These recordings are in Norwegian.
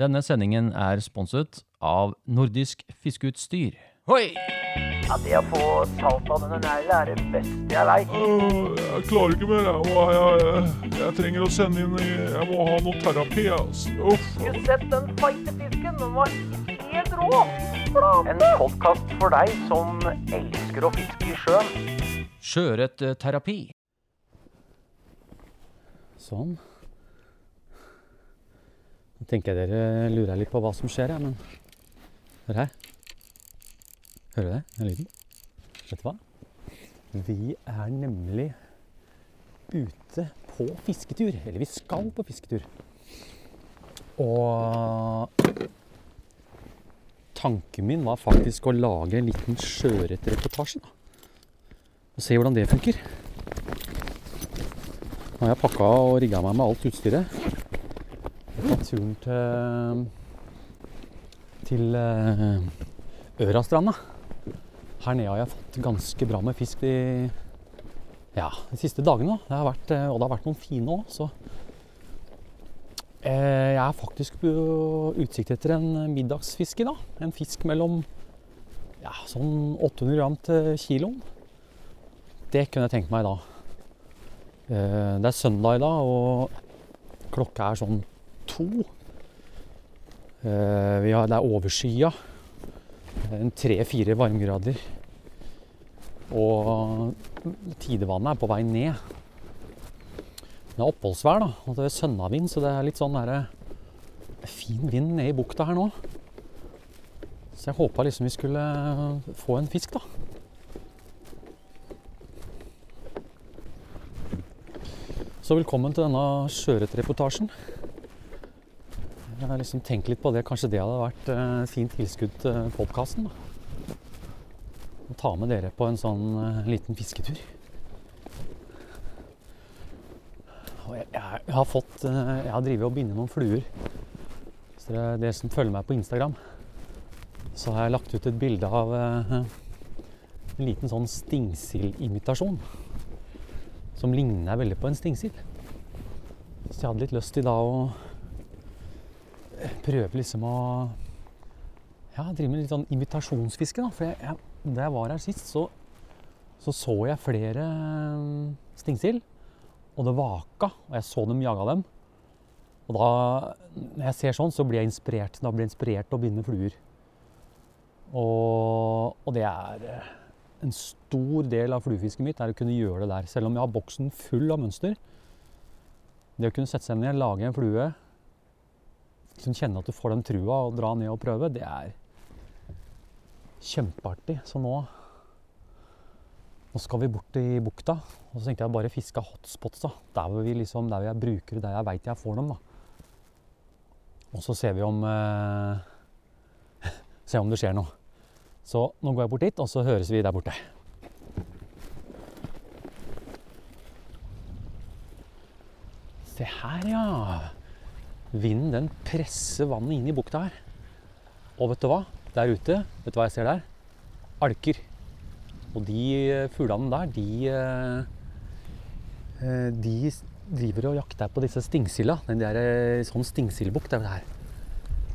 Denne sendingen er sponset av Nordisk Fiskeutstyr. Hoi! Ja, Det å få talt av denne neglen er det beste jeg veit. Uh, Jeg klarer ikke mer. Jeg, jeg, jeg, jeg trenger å sende inn i- Jeg må ha noe terapi. Altså. Uff. Skulle sett den feite fisken. Den var helt rå. En podkast for deg som elsker å fiske i sjøen. Sjøørretterapi. Sånn. Nå tenker jeg dere lurer litt på hva som skjer her, men Hør her. Hører du det? Den lyden? Vet du hva? Vi er nemlig ute på fisketur. Eller vi skal på fisketur. Og tanken min var faktisk å lage en liten sjøørretreportasje. Og se hvordan det funker. Nå har jeg pakka og rigga meg med alt utstyret. Turen til, til eh, Ørastranda. Her nede har jeg fått ganske bra med fisk de, ja, de siste dagene. da. Det vært, eh, og det har vært noen fine òg, så eh, Jeg er faktisk på utsikt etter en middagsfisk i dag. En fisk mellom ja, sånn 800 gram til kiloen. Det kunne jeg tenkt meg i dag. Det er søndag i dag, og klokka er sånn to. Eh, det er overskya. Tre-fire varmegrader. Og tidevannet er på vei ned. Det er oppholdsvær, da. Og det er sønnavind, så det er litt sånn der, fin vind nede i bukta her nå. Så jeg håpa liksom vi skulle få en fisk, da. Så velkommen til denne sjøørretreportasjen. Jeg har liksom tenkt litt på det. Kanskje det hadde vært eh, fint tilskudd til podkasten. Å ta med dere på en sånn eh, liten fisketur. Og jeg, jeg, har fått eh, Jeg har drevet og bindet noen fluer. Hvis dere, dere som følger meg på Instagram, så har jeg lagt ut et bilde av eh, en liten sånn stingsildimitasjon som ligner veldig på en stingsild. Så jeg hadde litt lyst i dag å prøve liksom å ja, drive med litt sånn imitasjonsfiske. da. For jeg, jeg, da jeg var her sist, så så, så jeg flere eh, stingsild. Og det vaka, og jeg så dem jaga dem. Og da, når jeg ser sånn, så blir jeg inspirert. Da blir jeg inspirert til å binde fluer. Og, og det er eh, en stor del av fluefisket mitt er å kunne gjøre det der. Selv om jeg har boksen full av mønster. Det å kunne sette seg ned, lage en flue, liksom kjenne at du får den trua og dra ned og prøve, det er kjempeartig. Så nå, nå skal vi bort i bukta. Og så tenkte jeg bare fiske hotspots. da. Der hvor, liksom, der jeg bruker det, der jeg veit jeg får dem. da. Og så ser vi om eh, Se om det skjer noe. Så nå går jeg bort dit, og så høres vi der borte. Se her, ja. Vinden den presser vannet inn i bukta her. Og vet du hva? Der ute, vet du hva jeg ser der? Alker. Og de eh, fuglene der, de eh, eh, De driver og jakter på disse stingsilla. Den der sånn stingsildbukt er det her.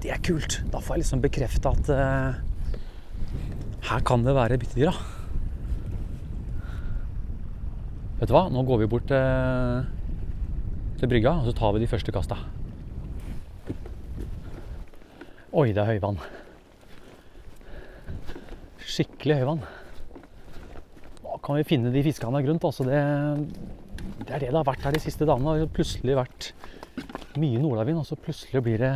Det er kult. Da får jeg liksom bekrefta at uh, her kan det være byttedyr. Vet du hva? Nå går vi bort til, til brygga, og så tar vi de første kasta. Oi, det er høyvann. Skikkelig høyvann. Nå kan vi finne de fiskene grunt. Altså det, det er det det har vært her de siste dagene. Det har plutselig vært mye nordavind, og så plutselig blir det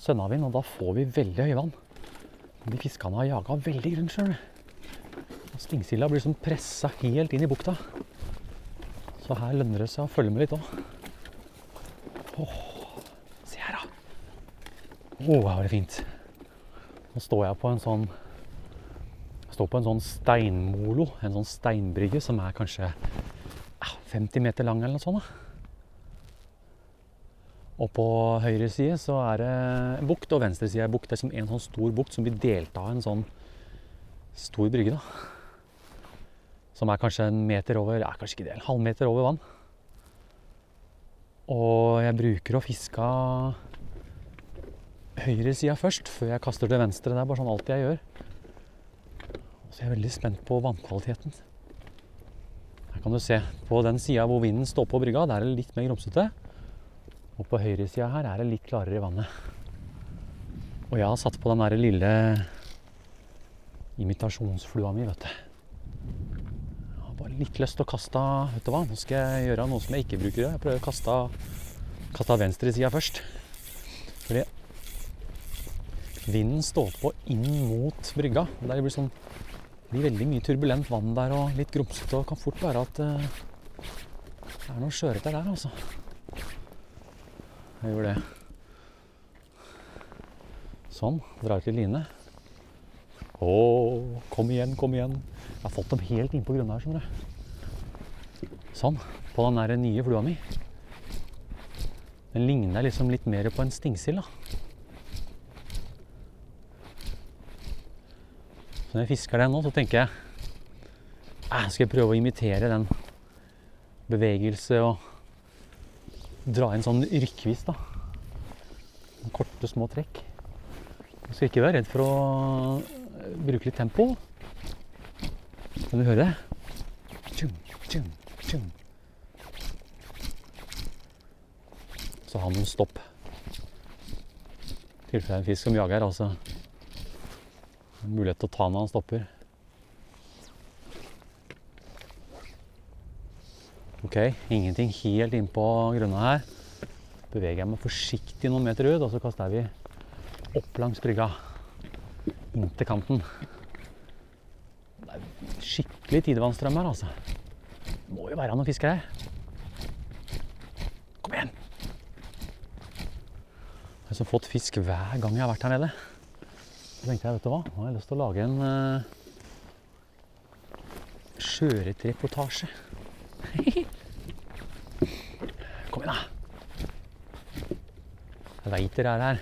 sønnavind, og da får vi veldig høyvann. De fiskene har jaga veldig grunn sjøl. Stingsilda blir liksom pressa helt inn i bukta. Så her lønner det seg å følge med litt òg. Det fint. Nå står jeg på en sånn står på en sånn steinmolo, en sånn steinbrygge som er kanskje 50 meter lang eller noe sånt. Og på høyre side så er det en bukt, og venstre side er bukt. Det er som en sånn stor bukt som blir delt av en sånn stor brygge. da. Som er kanskje en meter over, ja, kanskje ikke det, en halvmeter over vann. Og jeg bruker å fiske høyresida først, før jeg kaster til venstre. Det er bare sånn alltid jeg gjør. Så er jeg veldig spent på vannkvaliteten. Her kan du se. På den sida hvor vinden står på brygga, der er det litt mer grumsete. Og på høyresida her er det litt klarere i vannet. Og jeg har satt på den derre lille imitasjonsflua mi, vet du. Jeg har bare litt lyst til å kaste Vet du hva, nå skal jeg gjøre noe som jeg ikke bruker. Jeg prøver å kaste, kaste venstresida først. Fordi vinden står på inn mot brygga. Der blir, sånn, det blir veldig mye turbulent vann der og litt grumsete. Og det kan fort være at eh, det er noen skjørete der, altså. Jeg gjør det. Sånn. Drar til line. Å, kom igjen, kom igjen. Jeg har fått dem helt innpå grunna her, skjønner du. Sånn. På den der nye flua mi. Den ligner liksom litt mer på en stingsild, da. Når jeg fisker den nå, så tenker jeg eh, skal jeg prøve å imitere den bevegelse og dra inn sånn rykkvis, da. Korte, små trekk. Jeg skal ikke være redd for å eh, bruke litt tempo. Kan du høre det? Tjum, tjum, tjum. Så har man stopp. I tilfelle det er en fisk som jager altså. Mulighet til å ta når han stopper. Ok, ingenting helt innpå grunna her. Beveger jeg meg forsiktig noen meter ut, og så kaster vi opp langs brygga. Inntil kanten. Det er skikkelig tidevannsstrøm her, altså. Det må jo være noen fiskere her. Kom igjen! Jeg har fått fisk hver gang jeg har vært her nede. Så tenkte jeg, vet du hva, nå har jeg lyst til å lage en uh, sjøørretreportasje. Kom igjen, da. Jeg veit dere er her.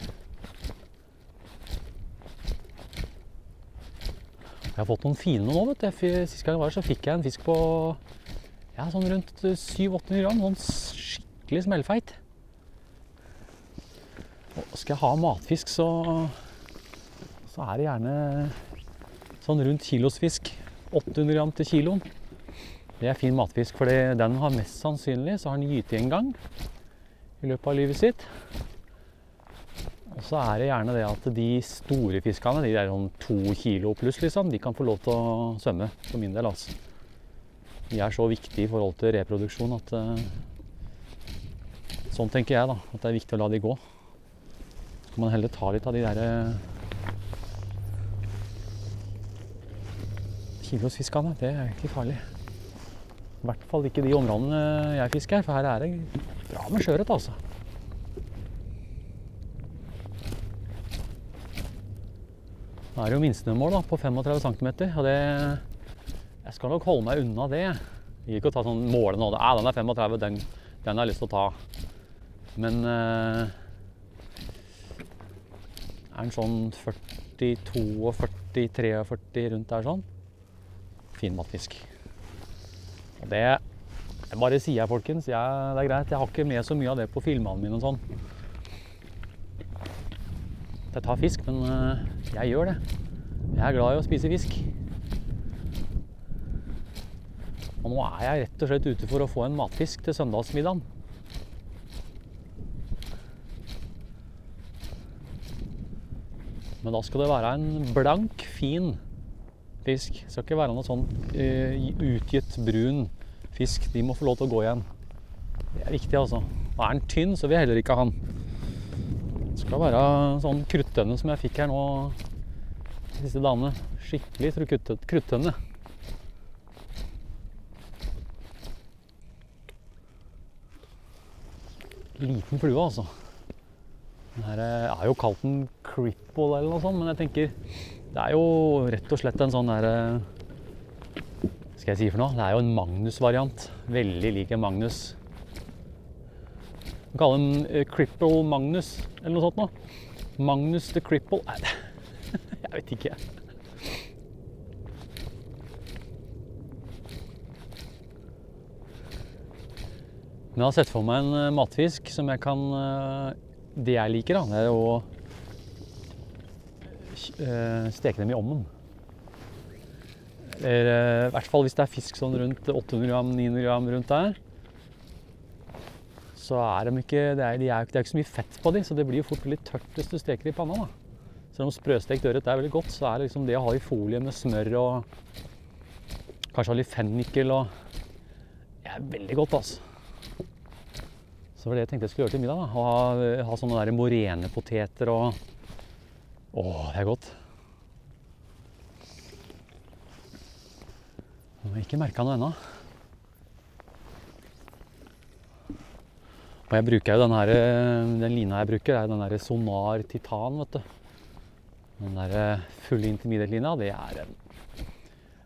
Jeg har fått noen fine nå, vet du. Sist gang jeg var her, så fikk jeg en fisk på ja, sånn rundt 700-800 gram. Sånn skikkelig smellfeit. Og skal jeg ha matfisk, så, så er det gjerne sånn rundt kilosfisk. 800 gram til kiloen. Det er fin matfisk, for den har mest sannsynlig så har den gytt en gang i løpet av livet sitt. Og så er det gjerne det at de store fiskene, de der om to kilo pluss, liksom, de kan få lov til å svømme, for min del. altså. De er så viktige i forhold til reproduksjon at uh, Sånn tenker jeg, da. At det er viktig å la de gå. Så kan man heller ta litt av de derre kilosfiskene. Det er egentlig farlig. I hvert fall ikke de områdene jeg fisker, for her er det bra med sjøørret, altså. Nå er det jo minstemål da, på 35 cm, og det Jeg skal nok holde meg unna det. Jeg gir ikke å ta sånn måle nå. Nei, den er 35, den, den har jeg lyst til å ta. Men eh, er den sånn 42, og 43 rundt der sånn? Fin matfisk. Og det jeg bare sier jeg, folkens. Jeg, det er greit. Jeg har ikke med så mye av det på filmene mine og sånn. Jeg tar fisk, men uh, jeg gjør det. Jeg er glad i å spise fisk. Og nå er jeg rett og slett ute for å få en matfisk til søndagsmiddagen. Men da skal det være en blank, fin fisk. Det skal ikke være noe sånn uh, utgitt brun fisk. De må få lov til å gå igjen. Det er viktig, altså. Og er den tynn, så vil jeg heller ikke ha den. Det skal være sånn kruttønne som jeg fikk her nå de siste dagene. Skikkelig kruttønne. Liten flue, altså. Den her er jo kalt en cripple eller noe sånt, men jeg tenker det er jo rett og slett en sånn derre skal jeg si for noe? Det er jo en Magnus-variant. Veldig lik en Magnus. Man kaller den uh, Cripple Magnus, eller noe sånt noe. Magnus the Cripple Nei, jeg vet ikke. Men jeg har sett for meg en uh, matfisk som jeg kan Det jeg liker, da, det er å eh, steke dem i ovnen. Eller eh, i hvert fall hvis det er fisk sånn rundt 800 gram, 900 gram rundt der. Så er de ikke det er, de er, det er ikke så mye fett på dem, så det blir jo fort litt tørt hvis du steker i panna. da. Selv om sprøstekt ørret er veldig godt, så er det liksom det å ha i folie med smør og kanskje ha litt fennikel og Det er veldig godt, altså. Så det var det jeg tenkte jeg skulle gjøre til middag. da. Ha, ha sånne morenepoteter og Å, det er godt. Jeg har ikke merka noe ennå. Og jeg bruker jo den her, den lina jeg bruker, er den der Sonar Titan, vet du. Den der fulle intermediate-lina, det er en,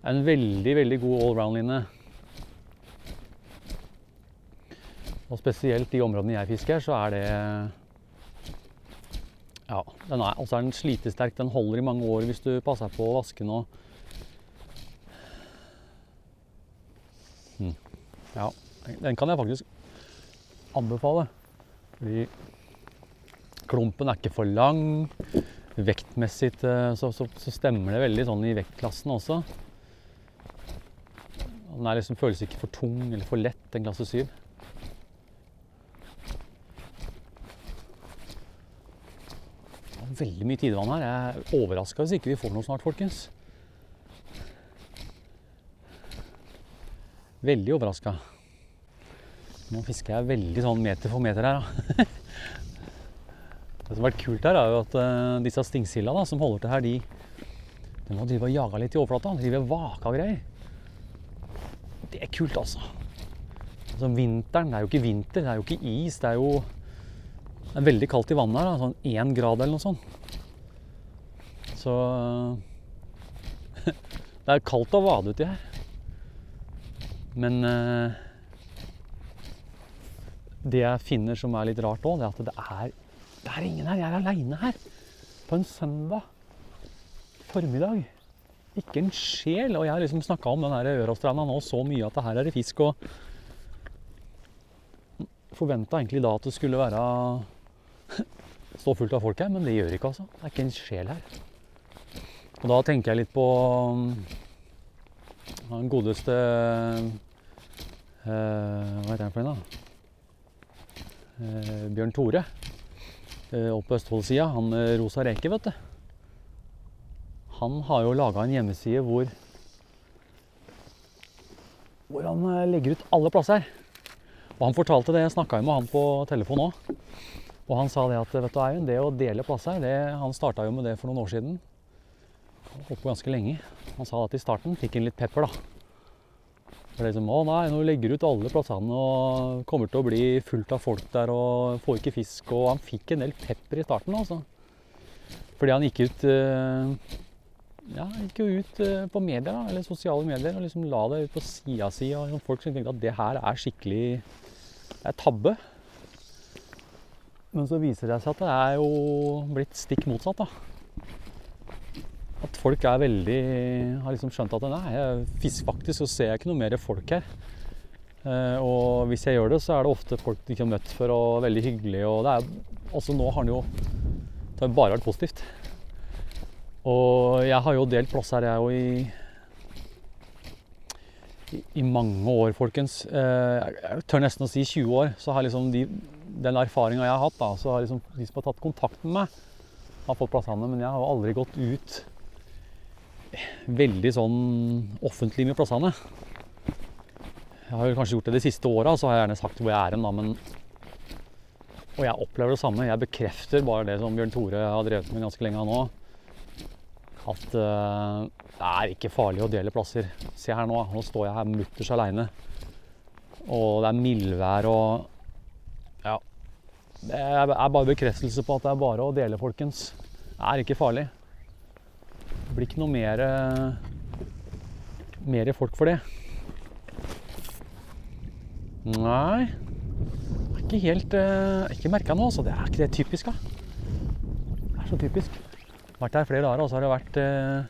en veldig, veldig god allround-line. Og spesielt i områdene jeg fisker, så er det Ja, den er, også er den slitesterk. Den holder i mange år hvis du passer på å vaske den og hm. Ja, den kan jeg faktisk anbefale. Fordi klumpen er ikke for lang. Vektmessig eh, så, så, så stemmer det veldig sånn i vektklassen også. Den er liksom, føles ikke for tung eller for lett, den klasse 7. Det er Veldig mye tidevann her. Jeg er overraska hvis ikke vi får noe snart, folkens. Veldig overraska. Nå fisker jeg veldig sånn meter for meter her. Da. Det som har vært kult her, er jo at uh, disse stingsilda da, som holder til her, de, de må drive og jage litt i overflata. De driver vaka og greier. Det er kult, altså. Altså Vinteren Det er jo ikke vinter, det er jo ikke is. Det er jo det er veldig kaldt i vannet her. Da, sånn én grad eller noe sånt. Så Det er kaldt å vade uti her. Men eh, det jeg finner som er litt rart òg, det er at det er, det er ingen her. Jeg er aleine her på en søndag formiddag. Ikke en sjel. Og jeg har liksom snakka om den her Ørastranda nå så mye at det her er det fisk. Og forventa egentlig da at det skulle være stå fullt av folk her, men det gjør ikke, altså. Det er ikke en sjel her. Og da tenker jeg litt på den godeste uh, Hva heter han for en, da? Uh, Bjørn Tore. Uh, oppe på Østfoldsida. Han med rosa reke, vet du. Han har jo laga en hjemmeside hvor hvor han legger ut alle plasser. Og han fortalte det, jeg snakka med han på telefon òg. Og han sa det at vet du Eivind, det å dele plasser, det, han starta jo med det for noen år siden. Holdt på ganske lenge. Han sa at i starten fikk han litt pepper, da. For det er liksom, å nei, nå legger du ut alle plassene og kommer til å bli fullt av folk der og får ikke fisk. Og han fikk en del pepper i starten, altså. Fordi han gikk ut eh, ja, gikk jo ut eh, på medier, da, eller sosiale medier, og liksom la det ut på sida si. Og folk som tenkte at det her er skikkelig det er tabbe. Men så viser det seg at det er jo blitt stikk motsatt, da. At folk er veldig Har liksom skjønt at nei, jeg faktisk, så ser jeg ikke noe mer folk her. Eh, og hvis jeg gjør det, så er det ofte folk de ikke har møtt før, og veldig hyggelig. Og det er også nå har den jo Det har bare vært positivt. Og jeg har jo delt plass her, jeg òg, i, i, mange år, folkens. Eh, jeg tør nesten å si 20 år. Så har liksom de, den erfaringa jeg har hatt, da, så har liksom de som har tatt kontakt med meg, har fått plassene. Men jeg har aldri gått ut veldig sånn offentlig med plassene. Jeg har jo kanskje gjort det de siste åra, så har jeg gjerne sagt hvor jeg er hen, da, men Og jeg opplever det samme. Jeg bekrefter bare det som Bjørn Tore har drevet med ganske lenge nå at uh, det er ikke farlig å dele plasser. Se her nå, nå står jeg her mutters aleine. Og det er mildvær og Ja. Det er bare bekreftelse på at det er bare å dele, folkens. Det er ikke farlig. Det blir ikke noe mer mer folk for det. Nei Ikke helt uh, Ikke merka noe, altså. Det er ikke det typisk, da. Det er så typisk vært her flere dager, og så har det vært eh,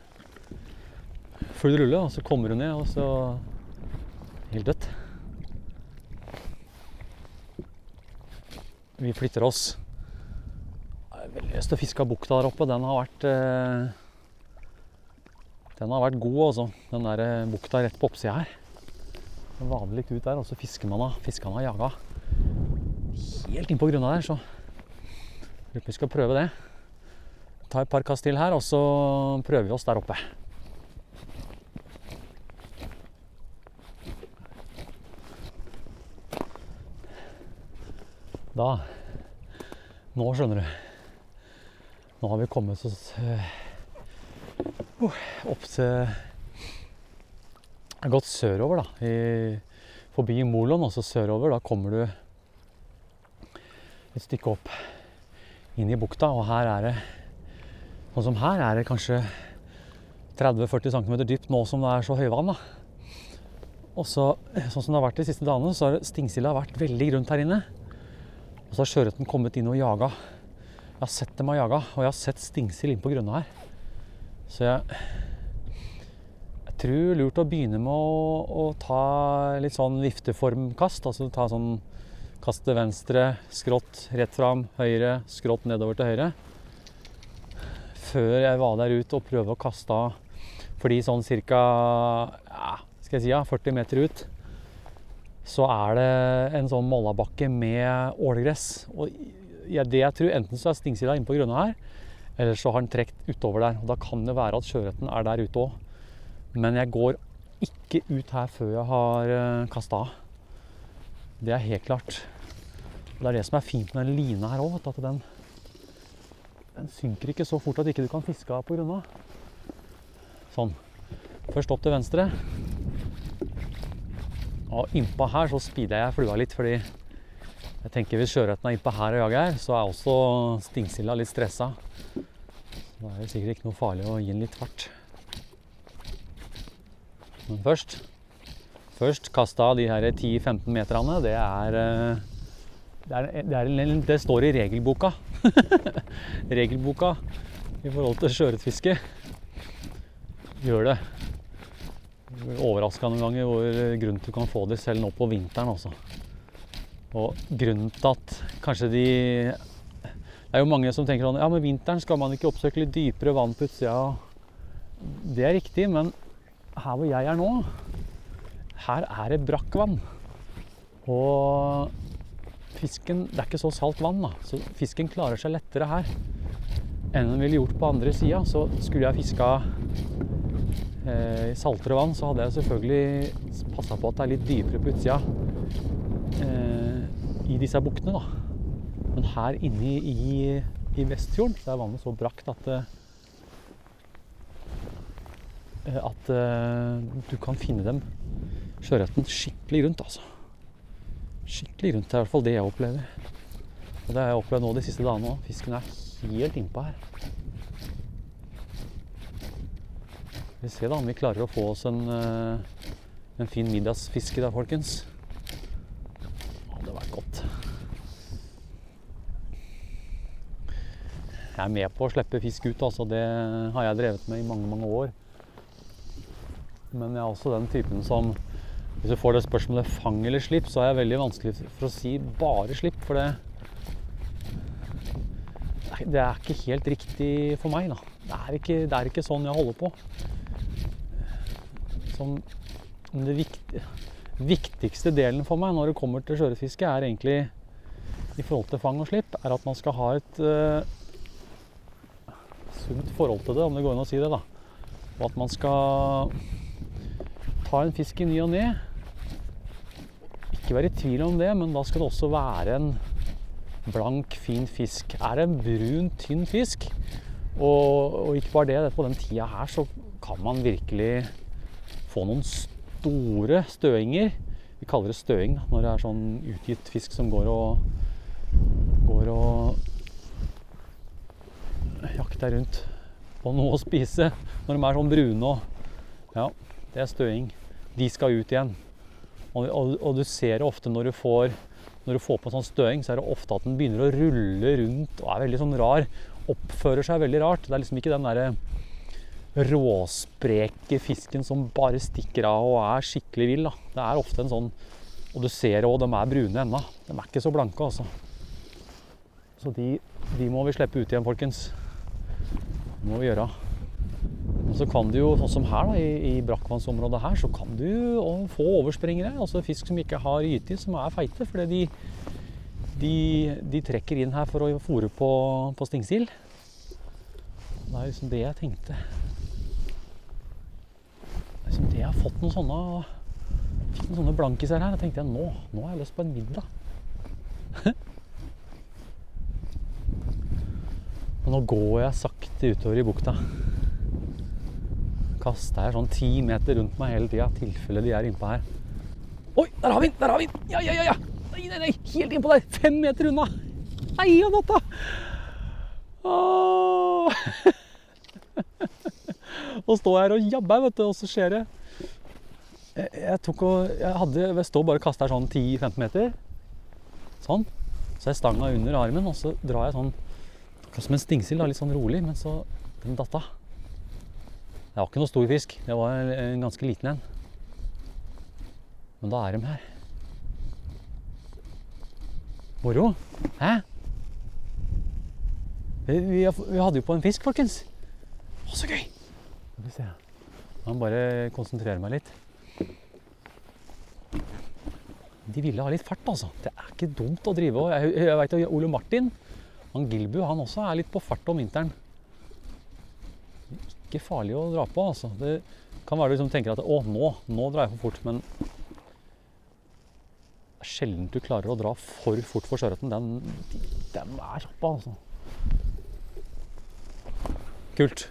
full rulle. Og så kommer hun ned, og så Helt dødt. Vi flytter oss har veldig lyst til å fiske av bukta der oppe. Den har vært eh, Den har vært god, altså. Den der eh, bukta rett på oppsida her. Litt ut der, og så fisker man av. Fiskerne har jaga helt innpå grunna der, så lurer på om vi skal prøve det. Ta et par kast til her, og så prøver vi oss der oppe. Da Nå skjønner du. Nå har vi kommet oss eh, uh, opp til gått sørover, da. I, forbi Molon, og så sørover. Da kommer du et stykke opp inn i bukta, og her er det Sånn som her er det kanskje 30-40 cm dypt nå som det er så høyvann. da. Og så, sånn som det har vært de siste dagene, så har stingsilda vært veldig grunt her inne. Og så har sjøørreten kommet inn og jaga. Jeg har sett dem ha jaga, og jeg har sett stingsild inn på grunna her. Så jeg, jeg tror det er lurt å begynne med å, å ta litt sånn vifteformkast. Altså ta sånn kast til venstre, skrått rett fram, høyre, skrått nedover til høyre. Før jeg var der ute og prøvde å kaste av fordi sånn ca. Ja, skal jeg si ja, 40 meter ut så er det en sånn mollabakke med ålegress. Og ja, det jeg tror, enten så er stingsida inne på grunna her, eller så har den trukket utover der. Og da kan det være at sjøørreten er der ute òg. Men jeg går ikke ut her før jeg har kasta av. Det er helt klart. Og det er det som er fint med den lina her òg, at den, den synker ikke så fort at ikke du kan fiske av på grunna. Sånn. Først opp til venstre. Og innpå her så speeder jeg flua litt, fordi jeg tenker hvis sjøørreten er innpå her og jager så er også stingsilda litt stressa. Da er det sikkert ikke noe farlig å gi den litt fart. Men først Først kasta de her 10-15 meterne. Er det, er, det, er, det står i regelboka. regelboka i forhold til sjøørretfiske. Gjør det. Overraska noen ganger hvor grunt du kan få det selv nå på vinteren også. Og grunnen til at kanskje de Det er jo mange som tenker sånn Ja, men vinteren skal man ikke oppsøke litt dypere vann på utsida. Det er riktig, men her hvor jeg er nå, her er det brakkvann. Og fisken Det er ikke så salt vann, da. Så fisken klarer seg lettere her enn den ville gjort på andre sida. Så skulle jeg fiska i saltere vann, så hadde jeg selvfølgelig passa på at det er litt dypere på utsida eh, i disse buktene, da. Men her inne i, i Vestfjorden så er vannet så brakt at at du kan finne dem sjøørreten skikkelig rundt, altså. Skikkelig rundt. Det er i hvert fall det jeg opplever. Og det har jeg opplevd nå de siste dagene òg. Fisken er helt innpå her. Vi ser da om vi klarer å få oss en, en fin middagsfiske der, folkens. Det hadde vært godt. Jeg er med på å slippe fisk ut, altså. Det har jeg drevet med i mange, mange år. Men jeg er også den typen som Hvis du får det spørsmålet fang eller slipp, så er jeg veldig vanskelig for å si bare slipp, for det Det er ikke helt riktig for meg. Det er ikke, det er ikke sånn jeg holder på. Sånn, det viktig, viktigste delen for meg når det kommer til sjøørretfiske, er egentlig i forhold til fang og slipp, er at man skal ha et uh, sunt forhold til det, om det går an å si det. da. Og at man skal ta en fisk i ny og ne. Ikke være i tvil om det, men da skal det også være en blank, fin fisk. Er det en brun, tynn fisk, og, og ikke bare det, på den tida her så kan man virkelig få noen store støinger. Vi kaller det støing når det er sånn utgitt fisk som går og går og jakter rundt på noe å spise. Når de er sånn brune og Ja, det er støing. De skal ut igjen. Og, og, og du ser det ofte når du får når du får på en sånn støing, så er det ofte at den begynner å rulle rundt og er veldig sånn rar. Oppfører seg veldig rart. Det er liksom ikke den derre råspreke fisken som bare stikker av og er skikkelig vill. Da. Det er ofte en sånn Og du ser òg, de er brune ennå. De er ikke så blanke, altså. Så de, de må vi slippe ut igjen, folkens. Det må vi gjøre. Og så kan du jo, sånn som her da, i, i brakkvannsområdet her, så kan du jo få overspringere. Altså fisk som ikke har gyte, som er feite. Fordi de, de, de trekker inn her for å fòre på, på stingsild. Det er liksom det jeg tenkte. Det er liksom det jeg har fått noen sånne fikk noen sånne blankiser her. Da tenkte jeg nå, nå har jeg lyst på en middag. Og nå går jeg sakte utover i bukta. Kaster jeg sånn ti meter rundt meg hele tida, i tilfelle de er innpå her. Oi, der har vi den! Der har vi den! Ja, ja, ja! ja. Nei, nei, nei, helt innpå der! Fem meter unna! Nei, og natta! Og står her og jabber, vet du, og så skjer det. Jeg, jeg tok og Jeg hadde Jeg står bare og kaster sånn 10-15 meter. Sånn. Så er stanga under armen, og så drar jeg sånn som en stingsild, litt sånn rolig, men så Den datt av. Det var ikke noe stor fisk. Det var en, ganske liten en. Men da er de her. Moro? Hæ? Vi, vi, hadde jo på en fisk, folkens. Å, så gøy! Skal vi se. Jeg må bare konsentrere meg litt. De ville ha litt fart, altså. Det er ikke dumt å drive og Jeg, jeg jo Ole Martin, han Gilbu, han også er litt på fart om vinteren. Ikke farlig å dra på, altså. Det kan være du liksom tenker at å, nå, nå drar jeg for fort, men det er sjelden du klarer å dra for fort for sjøørreten. Den, den er kjapp, altså. Kult.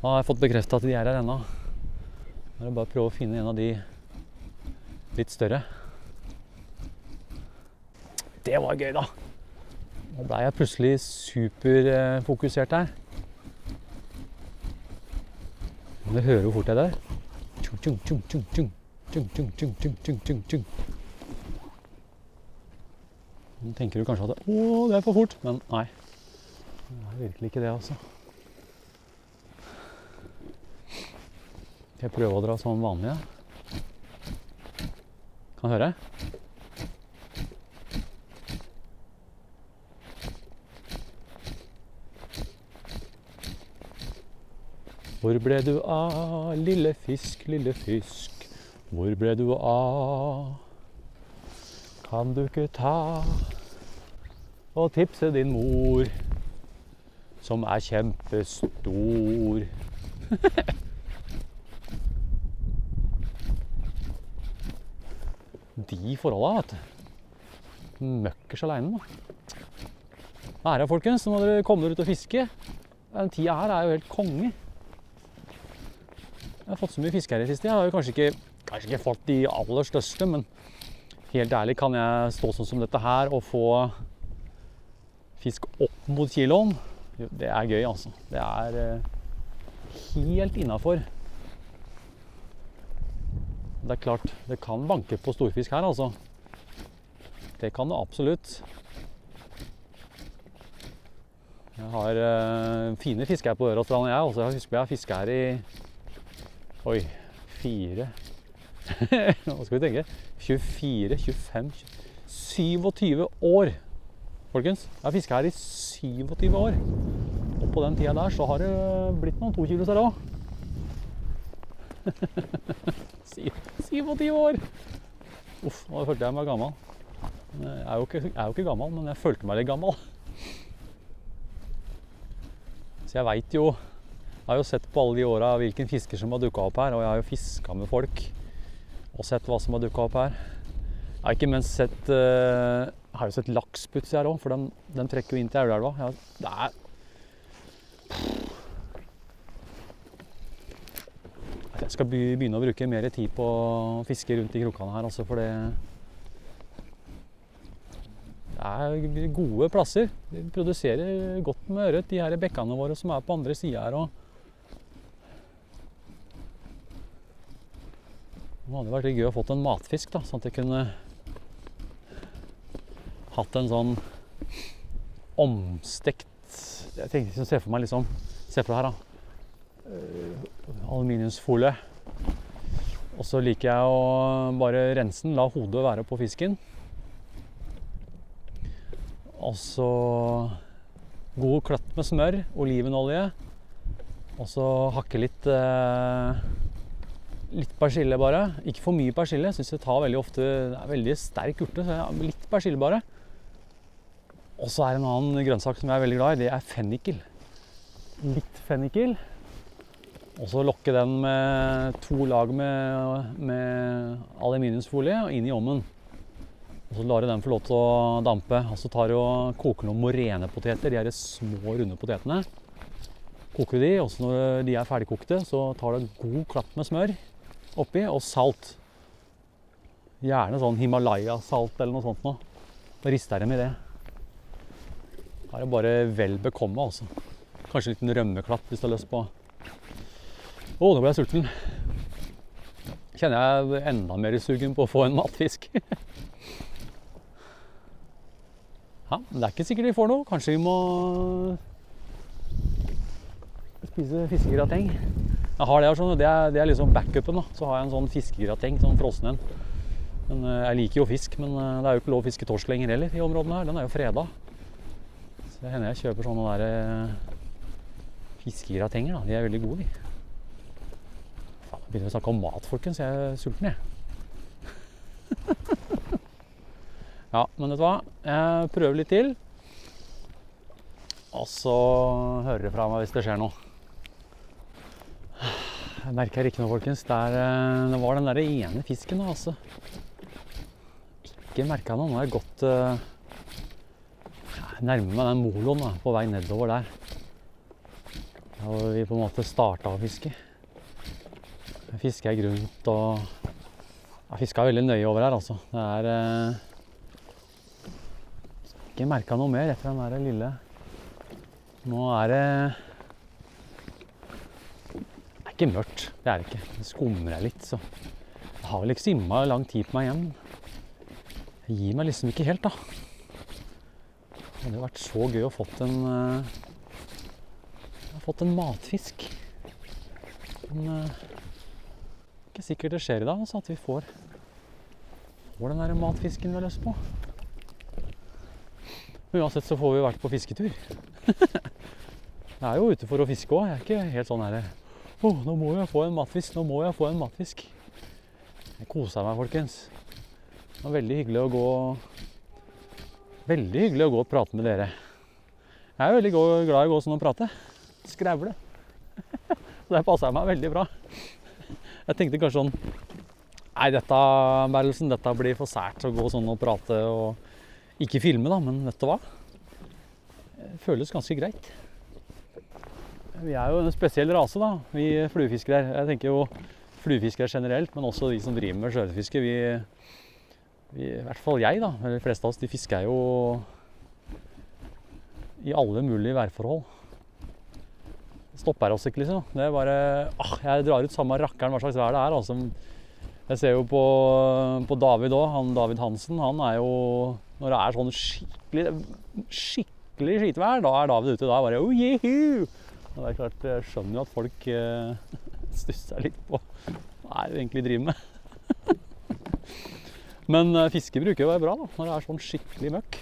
Da har jeg fått bekrefta at de er her ennå. Nå er det bare å prøve å finne en av de litt større. Det var gøy, da. Nå blei jeg plutselig superfokusert her. Men du hører hvor fort jeg er der. Tjung, tjung, tjung, tjung, tjung. Tjung, tjung, tjung, tjung, tjung, tjung. Nå tenker du kanskje at å, det er for fort. Men nei. Det er virkelig ikke det, altså. Skal jeg prøve å dra som vanlig? Ja? Kan høre? Hvor ble du av, lille fisk, lille fisk? Hvor ble du av? Kan du ikke ta og tipse din mor, som er kjempestor? De forholda, vet du. Møkkers aleine, da. Her er folkens, nå må dere komme dere ut og fiske. Den tida her er jo helt konge. Jeg har fått så mye fisk her i siste. Jeg har jo kanskje ikke, kanskje ikke fått de aller største, men helt ærlig, kan jeg stå sånn som dette her og få fisk opp mot kiloen? Det er gøy, altså. Det er eh, helt innafor. Det er klart, det kan banke på storfisk her, altså. Det kan det absolutt. Jeg har eh, fine fisker på Øraststrand, jeg. Altså, jeg husker jeg har fiska her i Oi. Fire Nå skal vi tenke. 24, 25, 27 år, folkens. Jeg har fiska her i 27 år. Og på den tida der så har det blitt noen tokilos her òg. 27 år! Uff, nå følte jeg meg gammel. Jeg er, ikke, jeg er jo ikke gammel, men jeg følte meg litt gammel. Så jeg veit jo Jeg har jo sett på alle de åra hvilken fisker som har dukka opp her, og jeg har jo fiska med folk og sett hva som har dukka opp her. Jeg har ikke minst sett uh, Jeg har jo sett laks plutselig her òg, for den, den, trekker jo inn til Aurelva. Ja, det Jeg skal begynne å bruke mer tid på å fiske rundt i krokene her, altså, for det Det er gode plasser. De produserer godt med ørret, de her bekkene våre som er på andre sida her. Det hadde vært gøy å fått en matfisk, da, sånn at jeg kunne hatt en sånn omstekt Jeg tenkte å se for meg liksom Se for deg her, da aluminiumsfolie. Og så liker jeg å bare rense den, la hodet være på fisken. Og så god kløtt med smør, olivenolje. Og så hakke litt eh, litt persille bare. Ikke for mye persille. Syns det tar veldig ofte Det er veldig sterk urte. Så ja, litt persille bare. Og så er det en annen grønnsak som jeg er veldig glad i. Det er fennikel. Litt fennikel. Og så lokke den med to lag med, med aluminiumsfolie og inn i ovnen. Og så lar du den få lov til å dampe. Og så tar du og koker noen morenepoteter. De er små, runde potetene. Koker du de, og når de er ferdigkokte, så tar du en god klapp med smør oppi, og salt. Gjerne sånn Himalaya-salt eller noe sånt noe. Rister dem i det. Da er det bare vel bekomme, altså. Kanskje en liten rømmeklatt hvis du har lyst på. Å, nå ble jeg sulten. Kjenner jeg enda mer sugen på å få en matfisk. ja, men det er ikke sikkert vi får noe. Kanskje vi må spise fiskegrateng. Jeg har det, sånn, det, er, det er liksom backupen. da. Så har jeg en sånn fiskegrateng, sånn frossen en. Men eh, Jeg liker jo fisk, men eh, det er jo ikke lov å fiske torsk lenger heller i områdene her. Den er jo freda. Så det hender jeg kjøper sånne der eh, fiskegratenger. da. De er veldig gode, de. Faen, nå begynner å snakke om mat, folkens. Jeg er sulten, jeg. ja, men vet du hva? Jeg prøver litt til. Og så hører dere fra meg hvis det skjer noe. Jeg merker ikke noe, folkens. Der, eh, det var den der ene fisken, altså. Ikke merka noe. Nå har jeg gått uh, nærmer meg den moloen da, på vei nedover der. Der hvor vi på en måte starta å fiske. Jeg fisker jeg grunt og Jeg fiska veldig nøye over her, altså. Det er eh, Ikke merka noe mer etter den der lille Nå er det ikke mørkt. Det er det ikke. Det skumrer litt, så Jeg har vel ikke så innmari lang tid på meg hjem. Jeg gir meg liksom ikke helt, da. Det hadde vært så gøy å fått en uh, fått en matfisk. Men uh, ikke sikkert det skjer i dag, altså, at vi får, får den der matfisken vi har lyst på. Men uansett så får vi vært på fisketur. jeg er jo ute for å fiske òg. Jeg er ikke helt sånn herre Å, nå må jeg få en matfisk. Nå må jeg få en matfisk. Jeg kosa meg, folkens. Det var veldig hyggelig å gå Veldig hyggelig å gå og prate med dere. Jeg er veldig glad i å gå sånn og prate. Skravle. Så det passer meg veldig bra. Jeg tenkte kanskje sånn Nei, dette, Berlesen, dette blir for sært å gå sånn og prate og ikke filme, da. Men vet du hva? Det føles ganske greit. Vi er jo en spesiell rase, da, vi fluefiskere. Jeg tenker jo fluefiskere generelt, men også de som driver med sjøørretfiske. Vi, vi, I hvert fall jeg, da. Eller de fleste av oss, de fisker jo i alle mulige værforhold. Stopper oss ikke, liksom. Det er bare ah, Jeg drar ut samme rakkeren hva slags vær det er. Altså. Jeg ser jo på, på David òg. Han David Hansen, han er jo Når det er sånn skikkelig skikkelig skitevær, da er David ute. Da er bare oh, yeah! Det er klart, Jeg skjønner jo at folk eh, stusser litt på hva er det egentlig driver med. Men eh, fiske bruker jo være bra da, når det er sånn skikkelig møkk.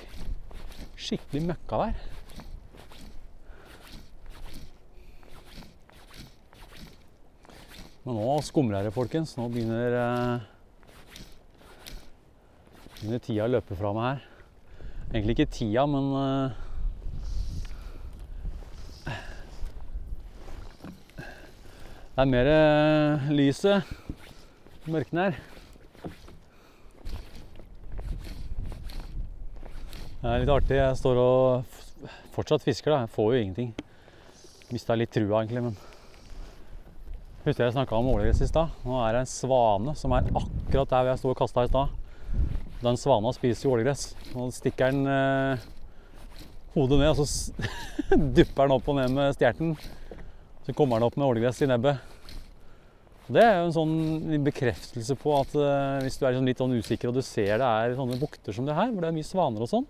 Skikkelig møkkavær. Men nå skumrer det, folkens. Nå begynner, eh, begynner tida å løpe fra meg her. Egentlig ikke tida, men eh, Det er mer eh, lyset. Mørkner. Det er litt artig. Jeg står og fortsatt fisker, da. Jeg får jo ingenting. Mista litt trua, egentlig, men Husker jeg snakka om ålegress i stad. Nå er det en svane som er akkurat der jeg sto og kasta i stad. Den svana spiser jo ålegress. Nå stikker den eh, hodet ned, og så dupper den opp og ned med stjerten. Så kommer den opp med ålegress i nebbet. Det er jo en sånn bekreftelse på at eh, hvis du er liksom litt sånn usikker og du ser det er sånne bukter som det her, hvor det er mye svaner og sånn,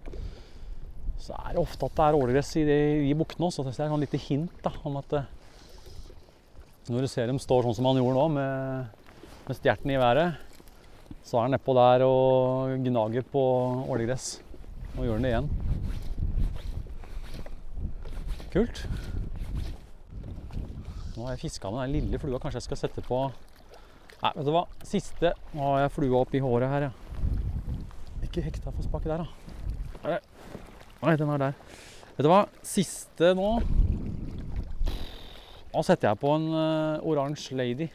så er det ofte at det er ålegress i de, buktene også. Så det er et sånn lite hint da, om at eh, når du ser dem står sånn som han gjorde nå, med, med stjerten i været, så er han nedpå der og gnager på ålegress. Og gjør han det igjen. Kult. Nå har jeg fiska med den lille flua. Kanskje jeg skal sette på Nei, vet du hva. Siste Nå har jeg flua oppi håret her, ja. Ikke hekta for spake der, da. Nei, den er der. Vet du hva? Siste nå Nå setter jeg på en uh, oransje lady.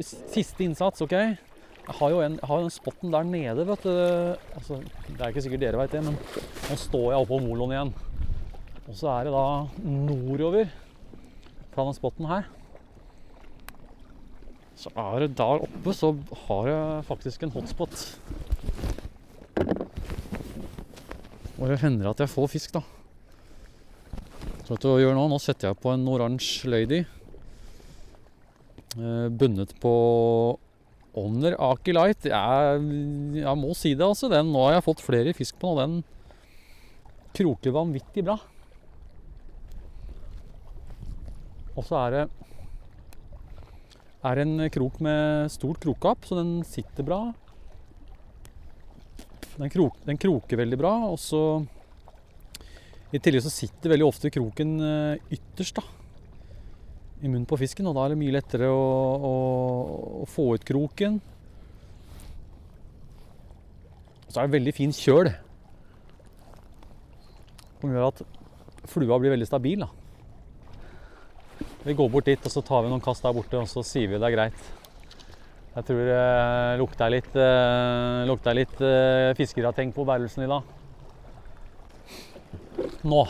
Siste innsats, OK? Jeg har jo en, har den spotten der nede, vet du. Altså, det er ikke sikkert dere veit det, men nå står jeg oppå moloen igjen. Og så er det da nordover fra den spotten her. Så er det der oppe, så har jeg faktisk en hotspot. Og det hender at jeg får fisk, da. Så vet du hva jeg gjør nå? Nå setter jeg på en oransje lady. Eh, bundet på Honor Aki Light. Jeg, jeg må si det, altså. Den, nå har jeg fått flere fisk på den. Den kroker vanvittig bra. Og så er det er en krok med stort krokgap, så den sitter bra. Den, krok, den kroker veldig bra, og så I tillegg så sitter veldig ofte kroken eh, ytterst da, i munnen på fisken, og da er det mye lettere å, å, å få ut kroken. Så er det veldig fin kjøl, som gjør at flua blir veldig stabil. da. Vi går bort dit, og så tar vi noen kast der borte, og så sier vi det er greit. Jeg tror det uh, lukter litt, uh, lukter litt uh, fiskerateng på bærelsen i dag. Nå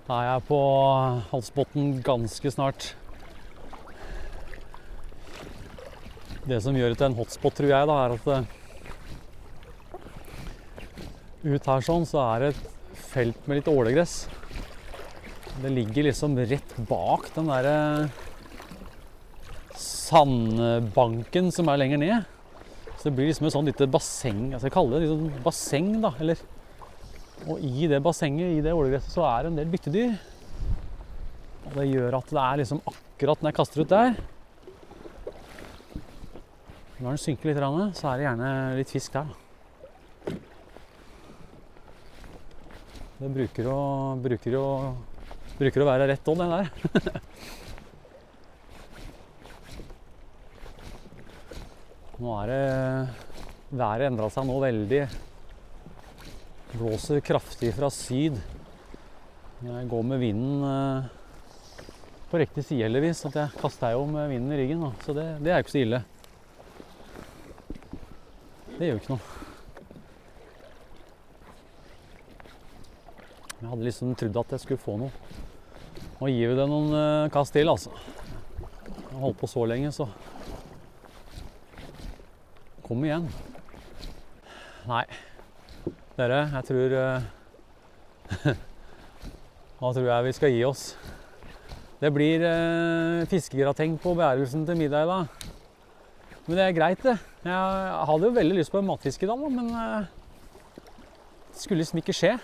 er jeg på Halsbotn ganske snart. Det som gjør det til en hotspot, tror jeg, da, er at uh, ut her sånn så er det et felt med litt ålegress. Det ligger liksom rett bak den derre sandbanken som er lenger ned. Så det blir liksom et sånn lite basseng Jeg kaller det liksom basseng, da. Eller, og i det bassenget, i det ålegresset, så er det en del byttedyr. Og det gjør at det er liksom akkurat når jeg kaster ut der Når den synker litt, så er det gjerne litt fisk der. Det bruker å, bruker å Bruker å være rett on, den der. nå er det Været endra seg nå veldig. Blåser kraftig fra syd. Jeg går med vinden eh, på riktig side, heldigvis. At jeg kaster jo med vinden i ryggen, så det, det er jo ikke så ille. Det gjør jo ikke noe. Jeg hadde liksom trodd at jeg skulle få noe. Nå gir vi det noen uh, kast til, altså. Jeg har holdt på så lenge, så Kom igjen. Nei. Dere, jeg tror uh, Hva tror jeg vi skal gi oss? Det blir uh, fiskegrateng på beærelsen til middag i dag. Men det er greit, det. Jeg hadde jo veldig lyst på en matfisk i dag, men det skulle liksom ikke skje.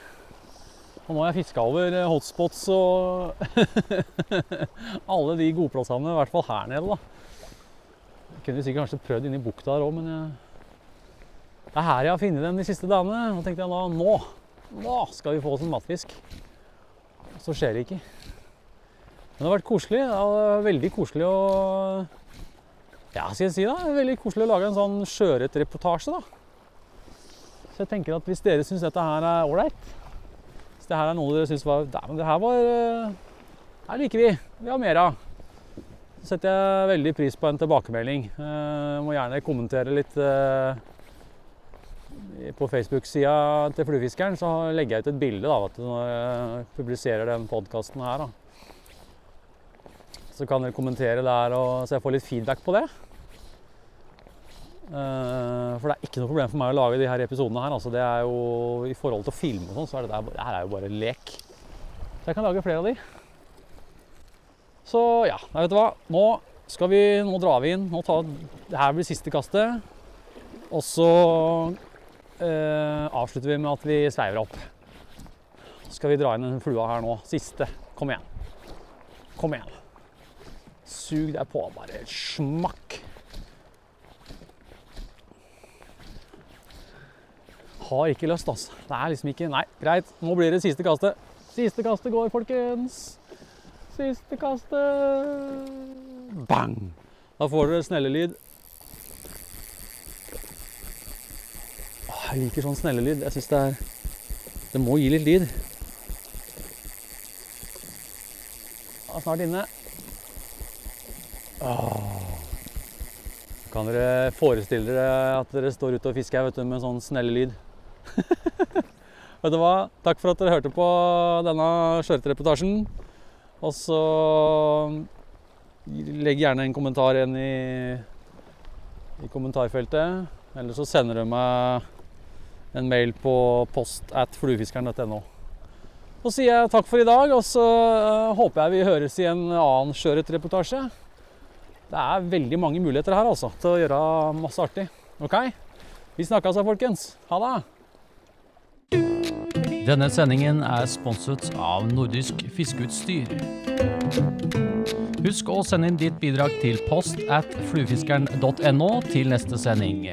Og nå har jeg fiska over eh, hotspots og alle de godplassene, i hvert fall her nede. da. Jeg kunne sikkert kanskje prøvd inni bukta her òg, men jeg... det er her jeg har funnet dem de siste dagene. Og tenkte jeg da nå, nå skal vi få oss en matfisk. Så skjer det ikke. Men det har vært koselig. Det var veldig koselig å Ja, skal jeg si da, veldig koselig å lage en sånn sjøørretreportasje, da. Så jeg tenker at hvis dere syns dette her er ålreit, hvis det her er noe dere syns var Dæven, det her var eh, Her liker vi. Vi har mer av. Så setter jeg veldig pris på en tilbakemelding. Jeg må gjerne kommentere litt uh, På Facebook-sida til Fluefiskeren så legger jeg ut et bilde da, når jeg publiserer den podkasten her. Da. Så kan dere kommentere der, og, så jeg får litt feedback på det. Uh, for det er ikke noe problem for meg å lage de her episodene her. Altså, det er jo, I forhold til å filme og sånn, så er det, der, det her er jo bare lek. Så jeg kan lage flere av de. Så ja, nei, vet du hva. Nå skal vi, nå drar vi inn. Nå tar, det her blir siste kastet. Og så eh, avslutter vi med at vi sveiver opp. Så skal vi dra inn den flua her nå. Siste. Kom igjen. Kom igjen. Sug deg på. Bare smakk. Har ikke lyst, altså. Det er liksom ikke Nei, greit, nå blir det siste kastet. Siste kastet går, folkens. Siste kastet. Bang! Da får dere snellelyd. Jeg liker sånn snellelyd. Jeg syns det er Det må gi litt lyd. Ja, snart inne. Åh. Kan dere forestille dere at dere står ute og fisker vet med sånn snellelyd? Vet du hva? Takk for at dere hørte på denne skjørtereportasjen. Og så legg gjerne en kommentar igjen i, i kommentarfeltet. Eller så sender du meg en mail på post at fluefiskeren.no. Så sier jeg takk for i dag, og så øh, håper jeg vi høres i en annen sjøørretreportasje. Det er veldig mange muligheter her altså, til å gjøre masse artig. Ok? Vi snakkes da, folkens. Ha det! Denne sendingen er sponset av Nordisk Fiskeutstyr. Husk å sende inn ditt bidrag til post at fluefiskeren.no til neste sending.